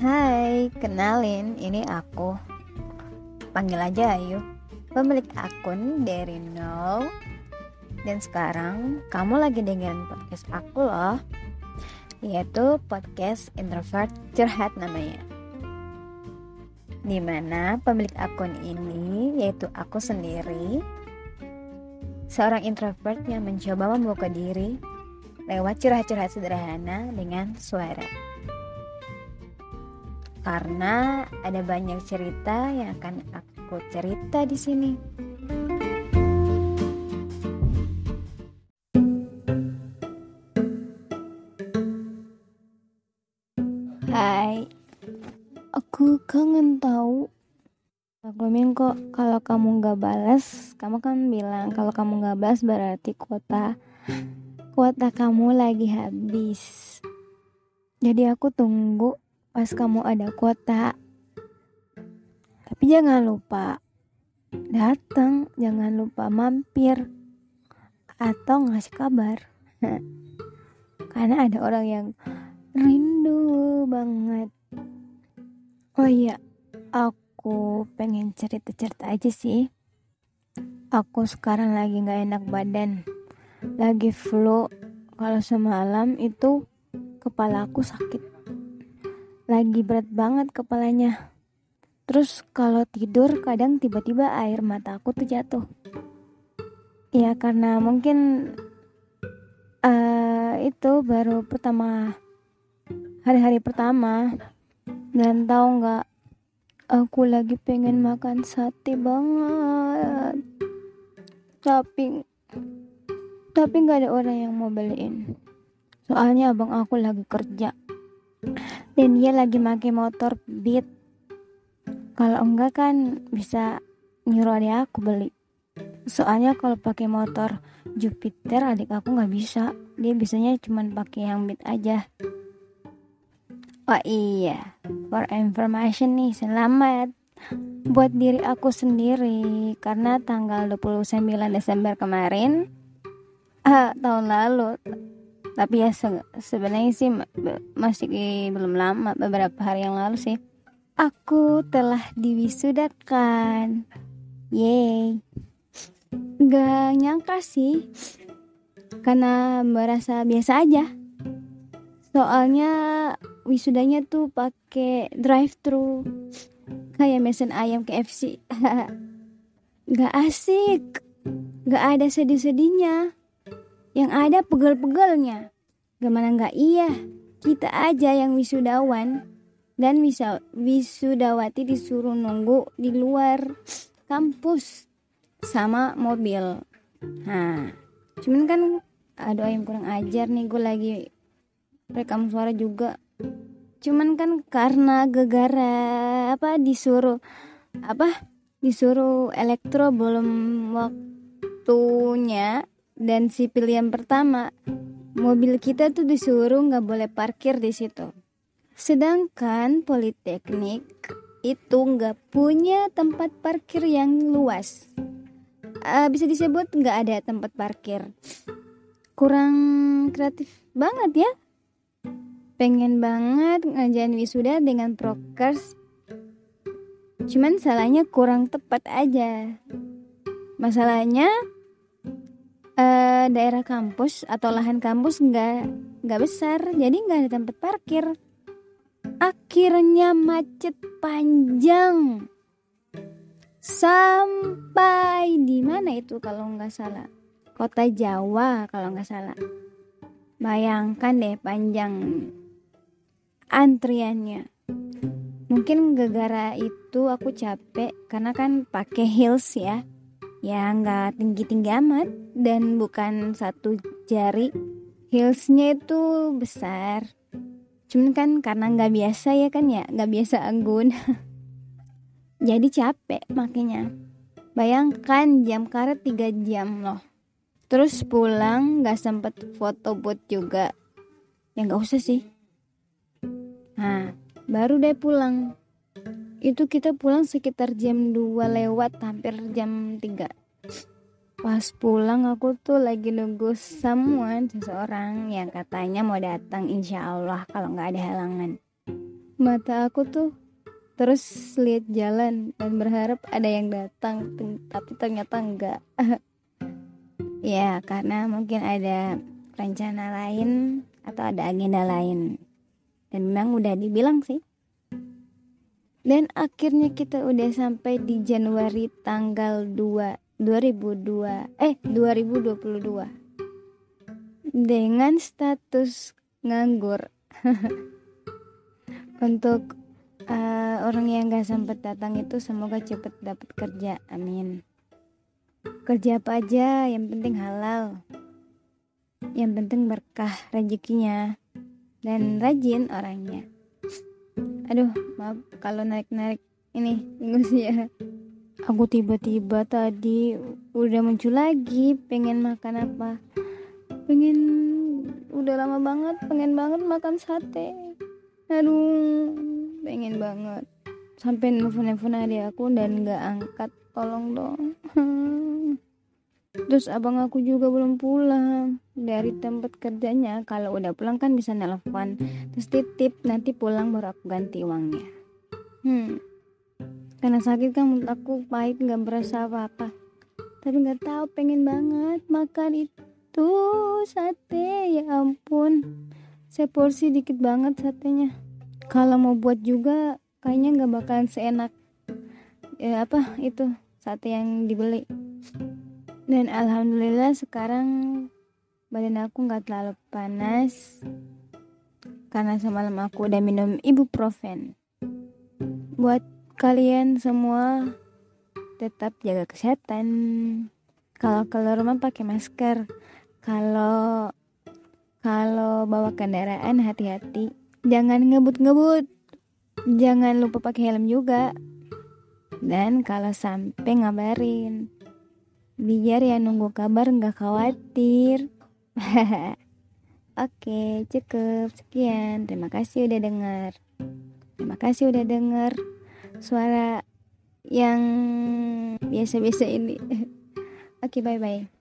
Hai, kenalin, ini aku. Panggil aja Ayu, pemilik akun dari nol. Dan sekarang kamu lagi dengerin podcast aku loh, yaitu podcast introvert curhat namanya. Di mana pemilik akun ini yaitu aku sendiri, seorang introvert yang mencoba membuka diri lewat curhat-curhat sederhana dengan suara karena ada banyak cerita yang akan aku cerita di sini. Hai, aku kangen tahu. Maklumin kok kalau kamu nggak balas, kamu kan bilang kalau kamu nggak balas berarti kuota kuota kamu lagi habis. Jadi aku tunggu pas kamu ada kuota. Tapi jangan lupa datang, jangan lupa mampir atau ngasih kabar. Karena ada orang yang rindu banget. Oh iya, aku pengen cerita-cerita aja sih. Aku sekarang lagi gak enak badan, lagi flu. Kalau semalam itu kepala aku sakit lagi berat banget kepalanya. Terus kalau tidur kadang tiba-tiba air mata aku tuh jatuh. Ya karena mungkin uh, itu baru pertama hari-hari pertama dan tahu nggak aku lagi pengen makan sate banget tapi tapi nggak ada orang yang mau beliin soalnya abang aku lagi kerja dan dia lagi pakai motor Beat. Kalau enggak kan bisa nyuruh adik aku beli. Soalnya kalau pakai motor Jupiter adik aku nggak bisa. Dia bisanya cuma pakai yang Beat aja. Oh iya for information nih selamat buat diri aku sendiri. Karena tanggal 29 Desember kemarin ah, tahun lalu tapi ya se sebenarnya sih masih belum lama beberapa hari yang lalu sih. Aku telah diwisudakan yay gak nyangka sih. Karena merasa biasa aja. Soalnya wisudanya tuh pakai drive thru kayak mesin ayam KFC gak asik. Gak ada sedih-sedihnya yang ada pegel-pegelnya. Gimana nggak iya? Kita aja yang wisudawan dan bisa wisudawati disuruh nunggu di luar kampus sama mobil. Nah, cuman kan aduh yang kurang ajar nih gue lagi rekam suara juga. Cuman kan karena gegara apa disuruh apa disuruh elektro belum waktunya dan si pilihan pertama mobil kita tuh disuruh nggak boleh parkir di situ. Sedangkan politeknik itu nggak punya tempat parkir yang luas. Uh, bisa disebut nggak ada tempat parkir. Kurang kreatif banget ya. Pengen banget ngajain wisuda dengan prokers cuman salahnya kurang tepat aja. Masalahnya uh, daerah kampus atau lahan kampus nggak nggak besar jadi nggak ada tempat parkir. Akhirnya macet panjang. Sampai di mana itu kalau nggak salah? Kota Jawa kalau nggak salah. Bayangkan deh panjang antriannya. Mungkin gara-gara itu aku capek karena kan pakai heels ya ya nggak tinggi-tinggi amat. Dan bukan satu jari. Heelsnya itu besar. Cuman kan karena nggak biasa ya kan ya. Nggak biasa anggun. Jadi capek makanya. Bayangkan jam karet 3 jam loh. Terus pulang nggak sempet foto booth juga. Ya nggak usah sih. Nah baru deh pulang itu kita pulang sekitar jam 2 lewat hampir jam 3 pas pulang aku tuh lagi nunggu someone seseorang yang katanya mau datang insya Allah kalau nggak ada halangan. Mata aku tuh terus lihat jalan dan berharap ada yang datang tapi ternyata enggak ya karena mungkin ada rencana lain atau ada agenda lain. Dan memang udah dibilang sih dan akhirnya kita udah sampai di Januari tanggal 2 2002 eh 2022 dengan status nganggur. Untuk uh, orang yang gak sempat datang itu semoga cepet dapat kerja amin. Kerja apa aja yang penting halal. Yang penting berkah rezekinya dan rajin orangnya aduh maaf kalau narik-narik ini ya. Aku tiba-tiba tadi udah muncul lagi pengen makan apa? Pengen udah lama banget pengen banget makan sate. Aduh pengen banget. Sampai nelfon nelfon adik aku dan nggak angkat tolong dong terus abang aku juga belum pulang. Dari tempat kerjanya kalau udah pulang kan bisa nelfon. Terus titip nanti pulang baru aku ganti uangnya. Hmm. Karena sakit kan menurut aku pahit nggak berasa apa-apa. Tapi nggak tahu pengen banget makan itu sate. Ya ampun. Saya porsi dikit banget satenya. Kalau mau buat juga kayaknya nggak bakalan seenak ya apa itu sate yang dibeli dan alhamdulillah sekarang badan aku nggak terlalu panas. Karena semalam aku udah minum ibuprofen. Buat kalian semua tetap jaga kesehatan. Kalau keluar rumah pakai masker. Kalau kalau bawa kendaraan hati-hati. Jangan ngebut-ngebut. Jangan lupa pakai helm juga. Dan kalau sampai ngabarin biar ya nunggu kabar nggak khawatir. Oke cukup. Sekian. Terima kasih udah dengar terima kasih udah dengar suara yang biasa-biasa ini. Oke bye bye